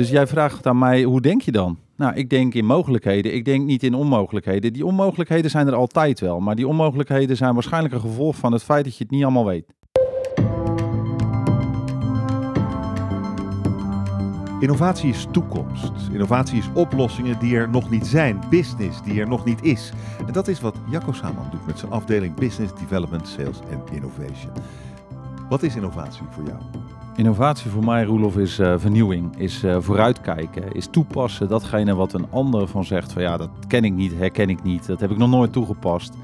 Dus jij vraagt aan mij, hoe denk je dan? Nou, ik denk in mogelijkheden. Ik denk niet in onmogelijkheden. Die onmogelijkheden zijn er altijd wel. Maar die onmogelijkheden zijn waarschijnlijk een gevolg van het feit dat je het niet allemaal weet. Innovatie is toekomst. Innovatie is oplossingen die er nog niet zijn. Business die er nog niet is. En dat is wat Jacco Saman doet met zijn afdeling Business Development, Sales en Innovation. Wat is innovatie voor jou? Innovatie voor mij, Roelof, is uh, vernieuwing, is uh, vooruitkijken, is toepassen. Datgene wat een ander van zegt van ja, dat ken ik niet, herken ik niet, dat heb ik nog nooit toegepast.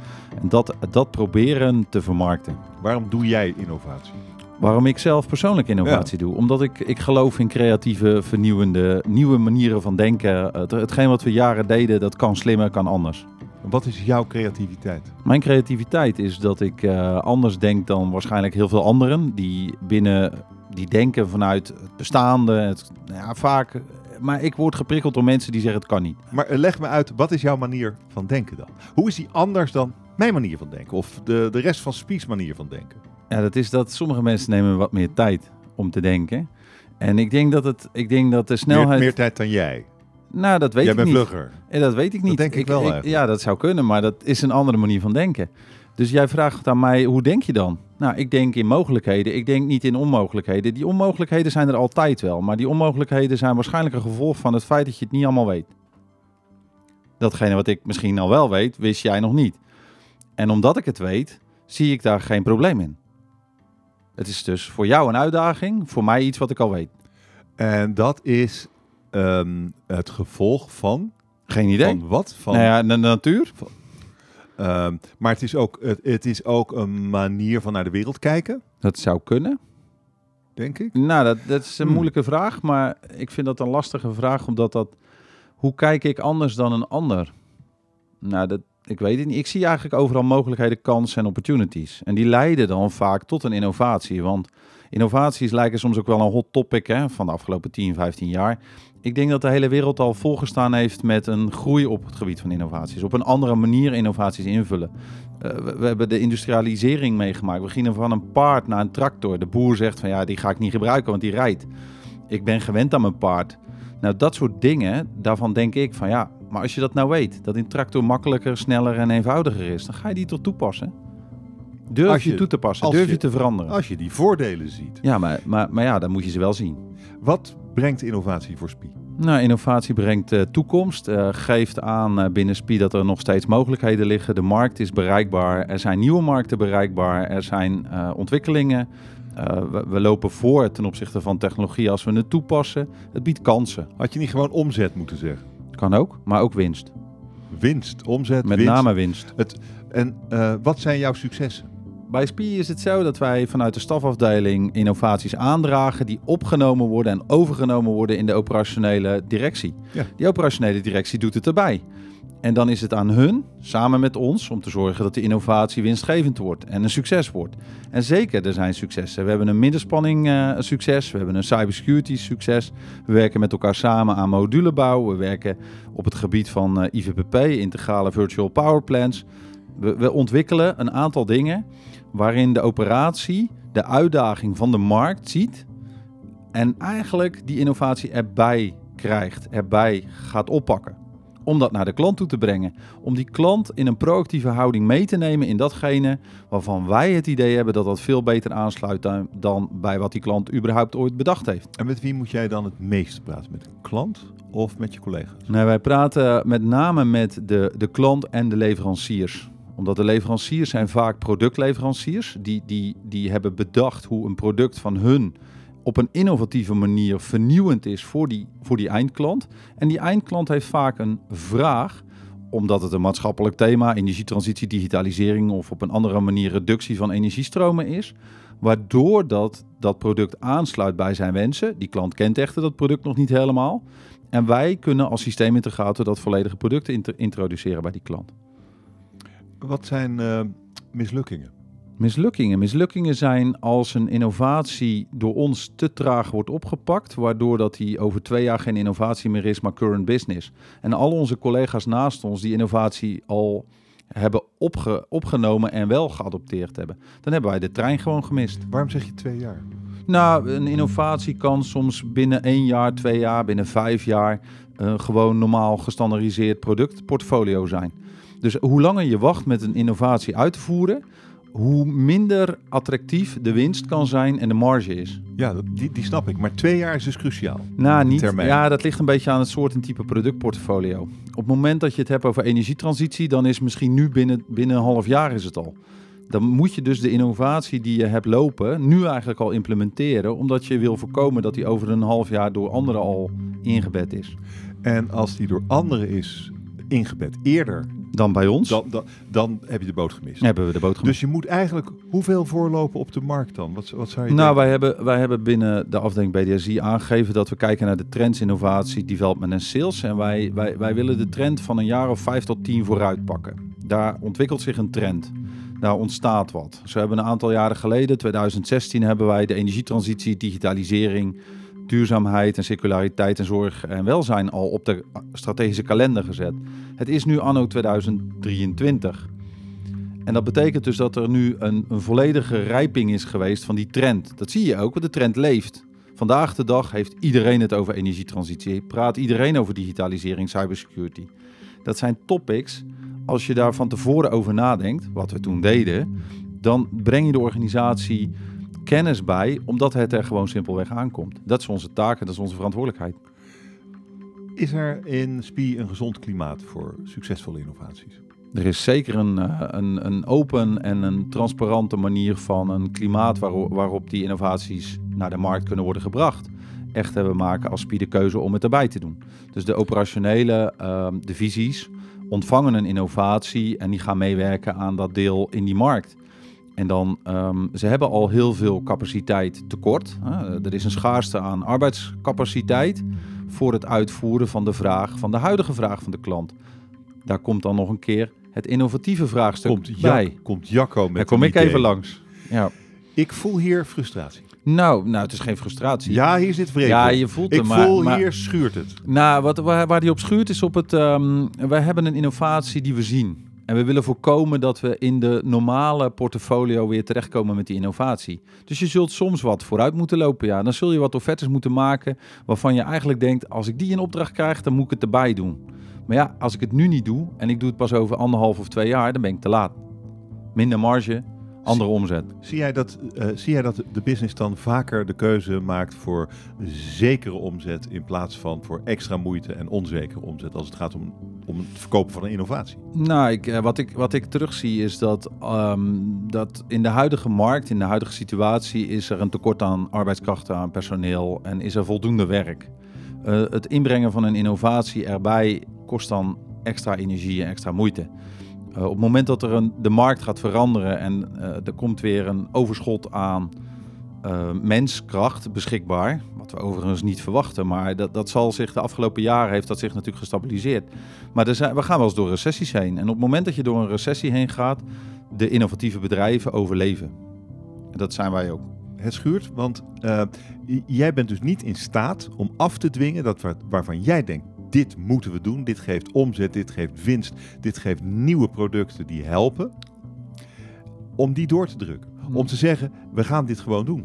En dat, dat proberen te vermarkten. Waarom doe jij innovatie? Waarom ik zelf persoonlijk innovatie doe? Omdat ik, ik geloof in creatieve, vernieuwende, nieuwe manieren van denken. Het, hetgeen wat we jaren deden, dat kan slimmer, kan anders. Wat is jouw creativiteit? Mijn creativiteit is dat ik uh, anders denk dan waarschijnlijk heel veel anderen. Die binnen, die denken vanuit het bestaande. Het, ja, vaak, maar ik word geprikkeld door mensen die zeggen het kan niet. Maar leg me uit, wat is jouw manier van denken dan? Hoe is die anders dan mijn manier van denken? Of de, de rest van Spies manier van denken? Ja, dat is dat sommige mensen nemen wat meer tijd om te denken. En ik denk dat, het, ik denk dat de snelheid... Meer, meer tijd dan jij? Nou, dat weet jij ik niet. Jij bent vlugger. En dat weet ik niet. Dat denk ik, wel ik, Ja, dat zou kunnen, maar dat is een andere manier van denken. Dus jij vraagt aan mij, hoe denk je dan? Nou, ik denk in mogelijkheden. Ik denk niet in onmogelijkheden. Die onmogelijkheden zijn er altijd wel. Maar die onmogelijkheden zijn waarschijnlijk een gevolg van het feit dat je het niet allemaal weet. Datgene wat ik misschien al wel weet, wist jij nog niet. En omdat ik het weet, zie ik daar geen probleem in. Het is dus voor jou een uitdaging, voor mij iets wat ik al weet. En dat is um, het gevolg van? Geen idee. Van wat? Van nou ja, de natuur. Van, um, maar het is, ook, het, het, is ook een manier van naar de wereld kijken. Dat zou kunnen. Denk ik. Nou, dat, dat is een hmm. moeilijke vraag, maar ik vind dat een lastige vraag, omdat dat... Hoe kijk ik anders dan een ander? Nou, dat, ik weet het niet. Ik zie eigenlijk overal mogelijkheden, kansen en opportunities. En die leiden dan vaak tot een innovatie. Want innovaties lijken soms ook wel een hot topic hè, van de afgelopen 10, 15 jaar. Ik denk dat de hele wereld al volgestaan heeft met een groei op het gebied van innovaties. Op een andere manier innovaties invullen. Uh, we, we, hebben de industrialisering meegemaakt. We gingen van een paard naar een tractor. De boer zegt van ja, die ga ik niet gebruiken, want die rijdt. Ik ben gewend aan mijn paard. Nou, dat soort dingen, daarvan denk ik van ja, maar als je dat nou weet, dat een tractor makkelijker, sneller en eenvoudiger is, dan ga je die toch toepassen. Durf je, je, toe te passen, durf je, je, te veranderen. Als je die voordelen ziet. Ja, maar, maar, maar ja, dan moet je ze wel zien. Wat brengt innovatie voor SPI? Nou, innovatie brengt uh, toekomst, uh, geeft aan uh, binnen SPI dat er nog steeds mogelijkheden liggen. De markt is bereikbaar, er zijn nieuwe markten bereikbaar, er zijn ontwikkelingen. We, we, lopen voor ten opzichte van technologie als we het toepassen. Het biedt kansen. Had je niet gewoon omzet moeten zeggen? Kan ook, maar ook winst. Winst, omzet, Met winst. name winst. Het, en uh, wat zijn jouw successen? Bij SPI is het zo dat wij vanuit de stafafdeling innovaties aandragen die opgenomen worden en overgenomen worden in de operationele directie. Ja. Die operationele directie doet het erbij. En dan is het aan hun, samen met ons, om te zorgen dat de innovatie winstgevend wordt en een succes wordt. En zeker, er zijn successen. We hebben een middenspanning uh, succes, we hebben een cybersecurity succes. We werken met elkaar samen aan modulebouw. We werken op het gebied van uh, IVPP, integrale virtual power plants. We, we ontwikkelen een aantal dingen waarin de operatie de uitdaging van de markt ziet en eigenlijk die innovatie erbij krijgt, erbij gaat oppakken om dat naar de klant toe te brengen. Om die klant in een proactieve houding mee te nemen in datgene waarvan wij het idee hebben dat dat veel beter aansluit dan, bij wat die klant überhaupt ooit bedacht heeft. En met wie moet jij dan het meest praten? Met een klant of met je collega's? Nee, wij praten met name met de, de klant en de leveranciers omdat de leveranciers zijn vaak productleveranciers. Die, die, die hebben bedacht hoe een product van hun op een innovatieve manier vernieuwend is voor die, voor die eindklant. En die eindklant heeft vaak een vraag, omdat het een maatschappelijk thema, energietransitie, digitalisering of op een andere manier reductie van energiestromen is. Waardoor dat, dat product aansluit bij zijn wensen. Die klant kent echter dat product nog niet helemaal. En wij kunnen als systeemintegrator dat volledige product introduceren bij die klant. Wat zijn uh, mislukkingen? Mislukkingen. Mislukkingen zijn als een innovatie door ons te traag wordt opgepakt, waardoor dat die over twee jaar geen innovatie meer is, maar current business. En al onze collega's naast ons die innovatie al hebben opge opgenomen en wel geadopteerd hebben, dan hebben wij de trein gewoon gemist. Waarom zeg je twee jaar? Nou, een innovatie kan soms binnen één jaar, twee jaar, binnen vijf jaar een gewoon normaal gestandardiseerd productportfolio zijn. Dus hoe langer je wacht met een innovatie uit te voeren, hoe minder attractief de winst kan zijn en de marge is. Ja, die, die snap ik. Maar twee jaar is dus cruciaal. Nou, niet. Termijn. Ja, dat ligt een beetje aan het soort en type productportfolio. Op het moment dat je het hebt over energietransitie, dan is misschien nu binnen, binnen een half jaar is het al. Dan moet je dus de innovatie die je hebt lopen nu eigenlijk al implementeren, omdat je wil voorkomen dat die over een half jaar door anderen al ingebed is. En als die door anderen is ingebed eerder, Dan bij ons dan, dan, dan heb je de boot gemist. hebben we de boot gemaakt. Dus je moet eigenlijk hoeveel voorlopen op de markt dan? Wat, wat zou je Nou, denken? wij hebben, wij hebben binnen de afdeling BDSI aangegeven dat we kijken naar de trends innovatie, development en sales. En wij, wij, wij willen de trend van een jaar of vijf tot tien vooruit pakken. Daar ontwikkelt zich een trend. Daar ontstaat wat. Zo hebben we een aantal jaren geleden, 2016, hebben wij de energietransitie, digitalisering, duurzaamheid en circulariteit en zorg en welzijn al op de strategische kalender gezet. Het is nu anno 2023. En dat betekent dus dat er nu een, een volledige rijping is geweest van die trend. Dat zie je ook, want de trend leeft. Vandaag de dag heeft iedereen het over energietransitie. Praat iedereen over digitalisering, cybersecurity. Dat zijn topics. Als je daar van tevoren over nadenkt, wat we toen deden, dan breng je de organisatie kennis bij, omdat het er gewoon simpelweg aankomt. Dat is onze taak en dat is onze verantwoordelijkheid. Is er in SPI een gezond klimaat voor succesvolle innovaties? Er is zeker een, eh, een, een open en een transparante manier van een klimaat waarop, waarop die innovaties naar de markt kunnen worden gebracht. Echter, we maken als SPI de keuze om het erbij te doen. Dus de operationele ehm, divisies ontvangen een innovatie en die gaan meewerken aan dat deel in die markt. En dan, ehm, ze hebben al heel veel capaciteit tekort. Hè. Er is een schaarste aan arbeidscapaciteit voor het uitvoeren van de vraag, van de huidige vraag van de klant. Daar komt dan nog een keer het innovatieve vraagstuk Komt, Jak- bij. komt Jacco met Daar kom ik idee. even langs. Ja. Ik voel hier frustratie. Nou, nou, het is geen frustratie. Ja, hier zit vreemd. Ja, je voelt Ik hem, maar- voel maar- hier schuurt het. Nou, wat, waar, waar die op schuurt is op het... ehm, wij hebben een innovatie die we zien. En we willen voorkomen dat we in de normale portfolio weer terechtkomen met die innovatie. Dus je zult soms wat vooruit moeten lopen. Ja. Dan zul je wat offertes moeten maken waarvan je eigenlijk denkt... als ik die in opdracht krijg, dan moet ik het erbij doen. Maar ja, als ik het nu niet doe en ik doe het pas over anderhalf of twee jaar... dan ben ik te laat. Minder marge, andere omzet. Zie jij, dat, eh, zie jij dat de business dan vaker de keuze maakt voor zekere omzet in plaats van voor extra moeite en onzekere omzet als het gaat om, om het verkopen van een innovatie? Nou, ik, eh, wat, ik, wat ik terugzie is dat, ehm, dat in de huidige markt, in de huidige situatie, is er een tekort aan arbeidskrachten, aan personeel en is er voldoende werk. Eh, het inbrengen van een innovatie erbij kost dan extra energie en extra moeite. Eh, op het moment dat er een, de markt gaat veranderen en eh, er komt weer een overschot aan eh, menskracht beschikbaar, wat we overigens niet verwachten, maar dat, dat zal zich de afgelopen jaren heeft dat zich natuurlijk gestabiliseerd. Maar er zijn, we gaan wel eens door recessies heen. En op het moment dat je door een recessie heen gaat, de innovatieve bedrijven overleven. En dat zijn wij ook. Het schuurt, want jij bent dus niet in staat om af te dwingen dat waar- waarvan jij denkt, dit moeten we doen, dit geeft omzet, dit geeft winst, dit geeft nieuwe producten die helpen, om die door te drukken. Om te zeggen, we gaan dit gewoon doen.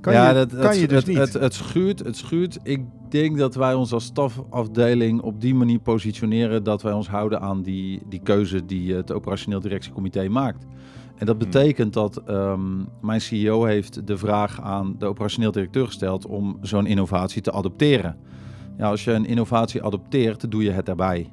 Kan ja, je, dat, kan het, je dus het, niet. Het, het schuurt, het schuurt. Ik denk dat wij ons als stafafdeling op die manier positioneren dat wij ons houden aan die, die keuze die het operationeel directiecomité maakt. En dat Hmm. betekent dat ehm, mijn CEO heeft de vraag aan de operationeel directeur gesteld om zo'n innovatie te adopteren. Als je een innovatie adopteert, doe je het daarbij.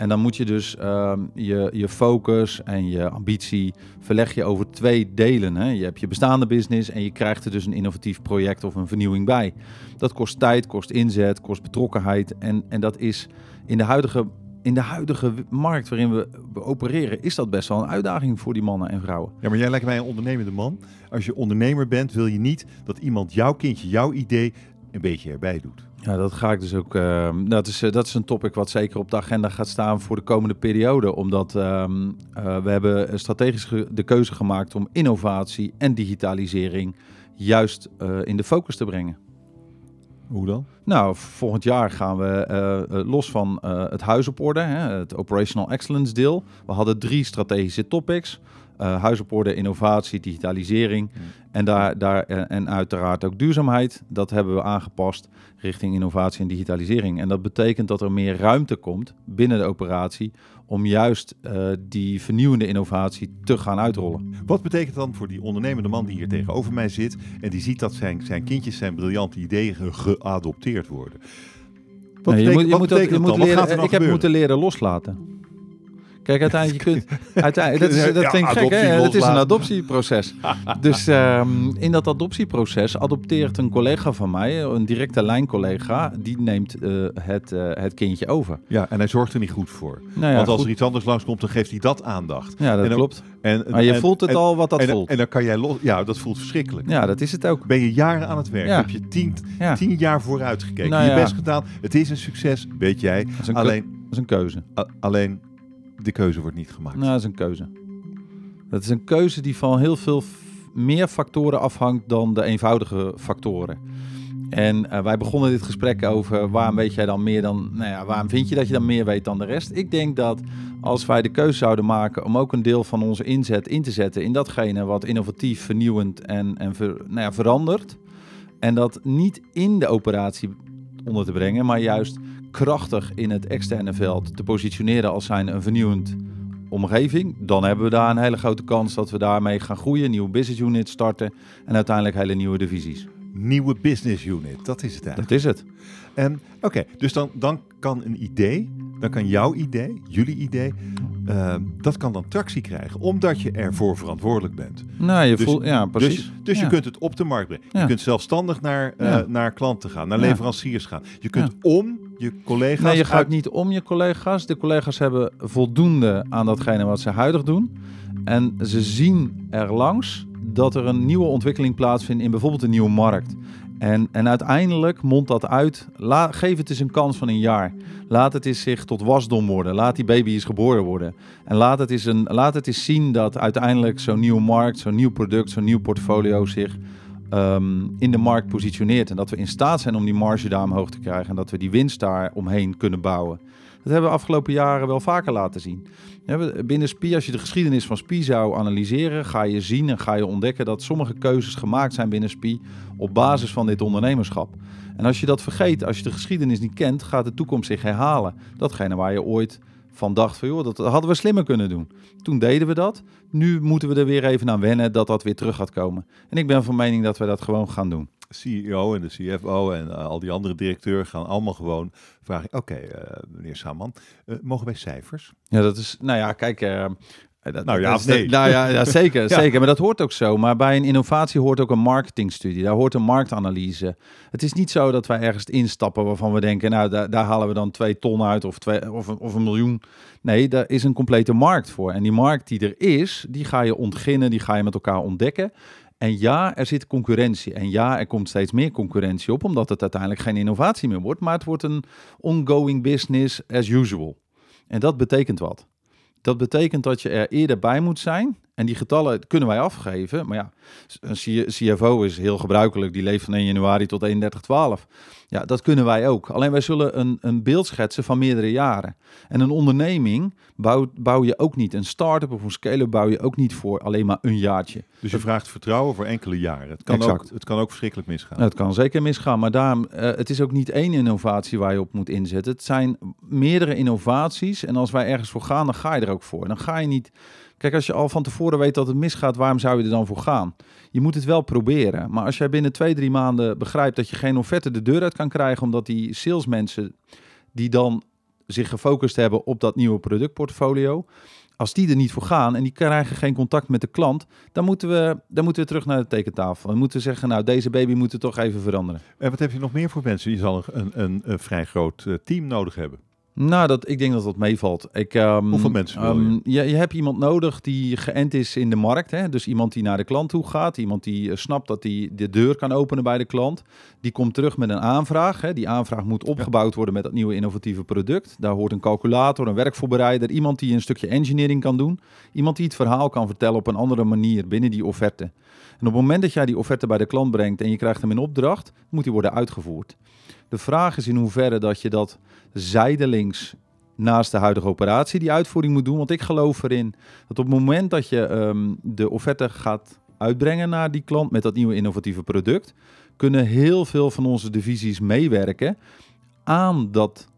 En dan moet je dus ehm, je, je focus en je ambitie verleg je over twee delen. Hè. Je hebt je bestaande business en je krijgt er dus een innovatief project of een vernieuwing bij. Dat kost tijd, kost inzet, kost betrokkenheid. En, en dat is in de huidige, in de huidige markt waarin we, we opereren, is dat best wel een uitdaging voor die mannen en vrouwen. Ja, maar jij lijkt mij een ondernemende man. Als je ondernemer bent, wil je niet dat iemand jouw kindje, jouw idee een beetje erbij doet. Ja, dat ga ik dus ook. ehm, dat, is, eh, dat is een topic wat zeker op de agenda gaat staan voor de komende periode. Omdat ehm, eh, we hebben strategisch de keuze gemaakt om innovatie en digitalisering juist eh, in de focus te brengen. Hoe dan? Nou, volgend jaar gaan we los van het huis op orde, hè, het Operational Excellence deel. We hadden drie strategische topics. Uh, huis op orde, innovatie, digitalisering Mm. en, daar, daar, en, en uiteraard ook duurzaamheid. Dat hebben we aangepast richting innovatie en digitalisering. En dat betekent dat er meer ruimte komt binnen de operatie om juist uh, die vernieuwende innovatie te gaan uitrollen. Wat betekent dan voor die ondernemende man die hier tegenover mij zit en die ziet dat zijn, zijn kindjes zijn briljante ideeën geadopteerd worden? Wat nee, betekent, je moet, je wat moet, dat, je moet leren, ik gebeuren? heb moeten leren loslaten. Kijk, uiteindelijk, je kunt, uiteindelijk, dat, is, dat ja, klinkt gek, hè? Het is een adoptieproces. dus um, in dat adoptieproces adopteert een collega van mij, een directe lijncollega, die neemt uh, het, uh, het kindje over. Ja, en hij zorgt er niet goed voor. Nou ja, Want als goed. er iets anders langskomt, dan geeft hij dat aandacht. Ja, dat en klopt. En, maar je en, voelt het al wat dat en, voelt. En dan kan jij los... Ja, dat voelt verschrikkelijk. Ja, dat is het ook. Ben je jaren aan het werk, ja. heb je tien, tien jaar vooruit gekeken, nou, je best gedaan. Het is een succes, weet jij. Alleen, dat is een keuze. alleen de keuze wordt niet gemaakt. Nou, dat is een keuze. Dat is een keuze die van heel veel meer factoren afhangt dan de eenvoudige factoren. En uh, wij begonnen dit gesprek over waarom weet jij dan meer dan, nou ja, waarom vind je dat je dan meer weet dan de rest? Ik denk dat als wij de keuze zouden maken om ook een deel van onze inzet in te zetten in datgene wat innovatief, vernieuwend en, en ver, nou ja, verandert. En dat niet in de operatie onder te brengen, maar juist krachtig in het externe veld te positioneren als zijn een vernieuwend omgeving, dan hebben we daar een hele grote kans dat we daarmee gaan groeien, nieuwe business units starten en uiteindelijk hele nieuwe divisies. Nieuwe business unit, dat is het eigenlijk. Dat is het. Oké, okay, dus dan, dan kan een idee, dan kan jouw idee, jullie idee, uh, dat kan dan tractie krijgen, omdat je ervoor verantwoordelijk bent. Nou, je dus, voelt, ja, precies. Dus, dus ja. je kunt het op de markt brengen. Ja. Je kunt zelfstandig naar, uh, ja. naar klanten gaan, naar leveranciers gaan. Je kunt om je collega's. Nee, je gaat uit... niet om je collega's. De collega's hebben voldoende aan datgene wat ze huidig doen. En ze zien er langs dat er een nieuwe ontwikkeling plaatsvindt in bijvoorbeeld een nieuwe markt. En, en uiteindelijk mondt dat uit. Geef het eens een kans van een jaar. Laat het eens zich tot wasdom worden. Laat die baby eens geboren worden. En laat het eens, een, laat het eens zien dat uiteindelijk zo'n nieuwe markt, zo'n nieuw product, zo'n nieuw portfolio zich um, in de markt positioneert. En dat we in staat zijn om die marge daar omhoog te krijgen. En dat we die winst daar omheen kunnen bouwen. Dat hebben we afgelopen jaren wel vaker laten zien. Binnen SPI, als je de geschiedenis van SPI zou analyseren, ga je zien en ga je ontdekken dat sommige keuzes gemaakt zijn binnen SPI op basis van dit ondernemerschap. En als je dat vergeet, als je de geschiedenis niet kent, gaat de toekomst zich herhalen. Datgene waar je ooit van dacht van joh, dat hadden we slimmer kunnen doen. Toen deden we dat. Nu moeten we er weer even aan wennen dat dat weer terug gaat komen. En ik ben van mening dat we dat gewoon gaan doen. CEO en de CFO en uh, al die andere directeuren gaan allemaal gewoon vragen: Oké, okay, uh, meneer Saman, uh, mogen wij cijfers? Ja, dat is, nou ja, kijk. Dat, nou ja, dat, nee. nou ja, ja zeker, ja. zeker. Maar dat hoort ook zo. Maar bij een innovatie hoort ook een marketingstudie. Daar hoort een marktanalyse. Het is niet zo dat wij ergens instappen waarvan we denken, nou, daar, daar halen we dan twee ton uit of, twee, of, of een miljoen. Nee, daar is een complete markt voor. En die markt die er is, die ga je ontginnen, die ga je met elkaar ontdekken. En ja, er zit concurrentie. En ja, er komt steeds meer concurrentie op, omdat het uiteindelijk geen innovatie meer wordt. Maar het wordt een ongoing business as usual. En dat betekent wat? Dat betekent dat je er eerder bij moet zijn. En die getallen kunnen wij afgeven. Maar ja, een CFO is heel gebruikelijk. Die leeft van 1 januari tot 31-12. Ja, dat kunnen wij ook. Alleen wij zullen een, een beeld schetsen van meerdere jaren. En een onderneming bouw, bouw je ook niet. Een start-up of een scale-up bouw je ook niet voor alleen maar een jaartje. Dus je vraagt vertrouwen voor enkele jaren. Het kan, exact. ook, het kan ook verschrikkelijk misgaan. Het kan zeker misgaan. Maar daarom, uh, het is ook niet één innovatie waar je op moet inzetten. Het zijn meerdere innovaties. En als wij ergens voor gaan, dan ga je er ook voor. Dan ga je niet... Kijk, als je al van tevoren weet dat het misgaat, waarom zou je er dan voor gaan? Je moet het wel proberen. Maar als jij binnen twee, drie maanden begrijpt dat je geen offerte de deur uit kan krijgen, omdat die salesmensen die dan zich gefocust hebben op dat nieuwe productportfolio, als die er niet voor gaan en die krijgen geen contact met de klant, dan moeten we, dan moeten we terug naar de tekentafel. Dan moeten we zeggen, nou, deze baby moet toch even veranderen. En wat heb je nog meer voor mensen? Je zal een, een, een vrij groot uh, team nodig hebben. Nou, dat, ik denk dat dat meevalt. Ik, um, Hoeveel mensen wil um, je? je? hebt iemand nodig die geënt is in de markt. Hè? Dus iemand die naar de klant toe gaat. Iemand die uh, snapt dat hij de deur kan openen bij de klant. Die komt terug met een aanvraag. Hè? Die aanvraag moet opgebouwd worden met dat nieuwe innovatieve product. Daar hoort een calculator, een werkvoorbereider. Iemand die een stukje engineering kan doen. Iemand die het verhaal kan vertellen op een andere manier binnen die offerte. En op het moment dat jij die offerte bij de klant brengt en je krijgt hem in opdracht, moet die worden uitgevoerd. De vraag is in hoeverre dat je dat zijdelings naast de huidige operatie die uitvoering moet doen. Want ik geloof erin dat op het moment dat je ehm, de offerte gaat uitbrengen naar die klant met dat nieuwe innovatieve product, kunnen heel veel van onze divisies meewerken aan dat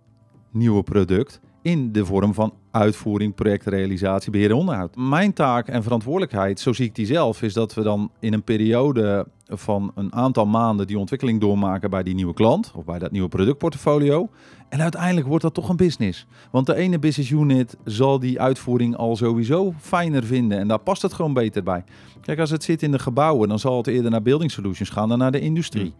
nieuwe product in de vorm van uitvoering, projectrealisatie, beheer en onderhoud. Mijn taak en verantwoordelijkheid, zo zie ik die zelf, is dat we dan in een periode van een aantal maanden die ontwikkeling doormaken bij die nieuwe klant of bij dat nieuwe productportfolio. En uiteindelijk wordt dat toch een business. Want de ene business unit zal die uitvoering al sowieso fijner vinden en daar past het gewoon beter bij. Kijk, als het zit in de gebouwen, dan zal het eerder naar Building Solutions gaan dan naar de industrie.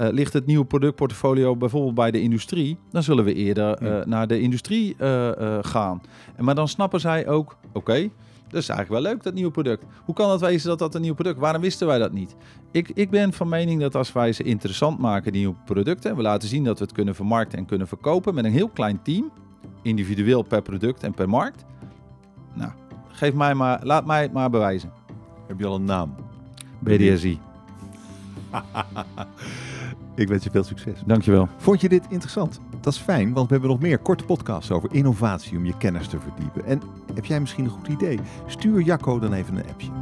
Uh, ligt het nieuwe productportfolio bijvoorbeeld bij de industrie, dan zullen we eerder uh, naar de industrie uh, gaan. En, maar dan snappen zij ook, oké, okay, dat is eigenlijk wel leuk, dat nieuwe product. Hoe kan het wezen dat dat een nieuw product Waarom wisten wij dat niet? Ik, ik ben van mening dat als wij ze interessant maken, die nieuwe producten, en we laten zien dat we het kunnen vermarkten en kunnen verkopen met een heel klein team, individueel per product en per markt. Nou, geef mij maar, laat mij het maar bewijzen. Heb je al een naam? BDSI. Ik wens je veel succes. Dankjewel. Vond je dit interessant? Dat is fijn, want we hebben nog meer korte podcasts over innovatie om je kennis te verdiepen. En heb jij misschien een goed idee? Stuur Jacco dan even een appje.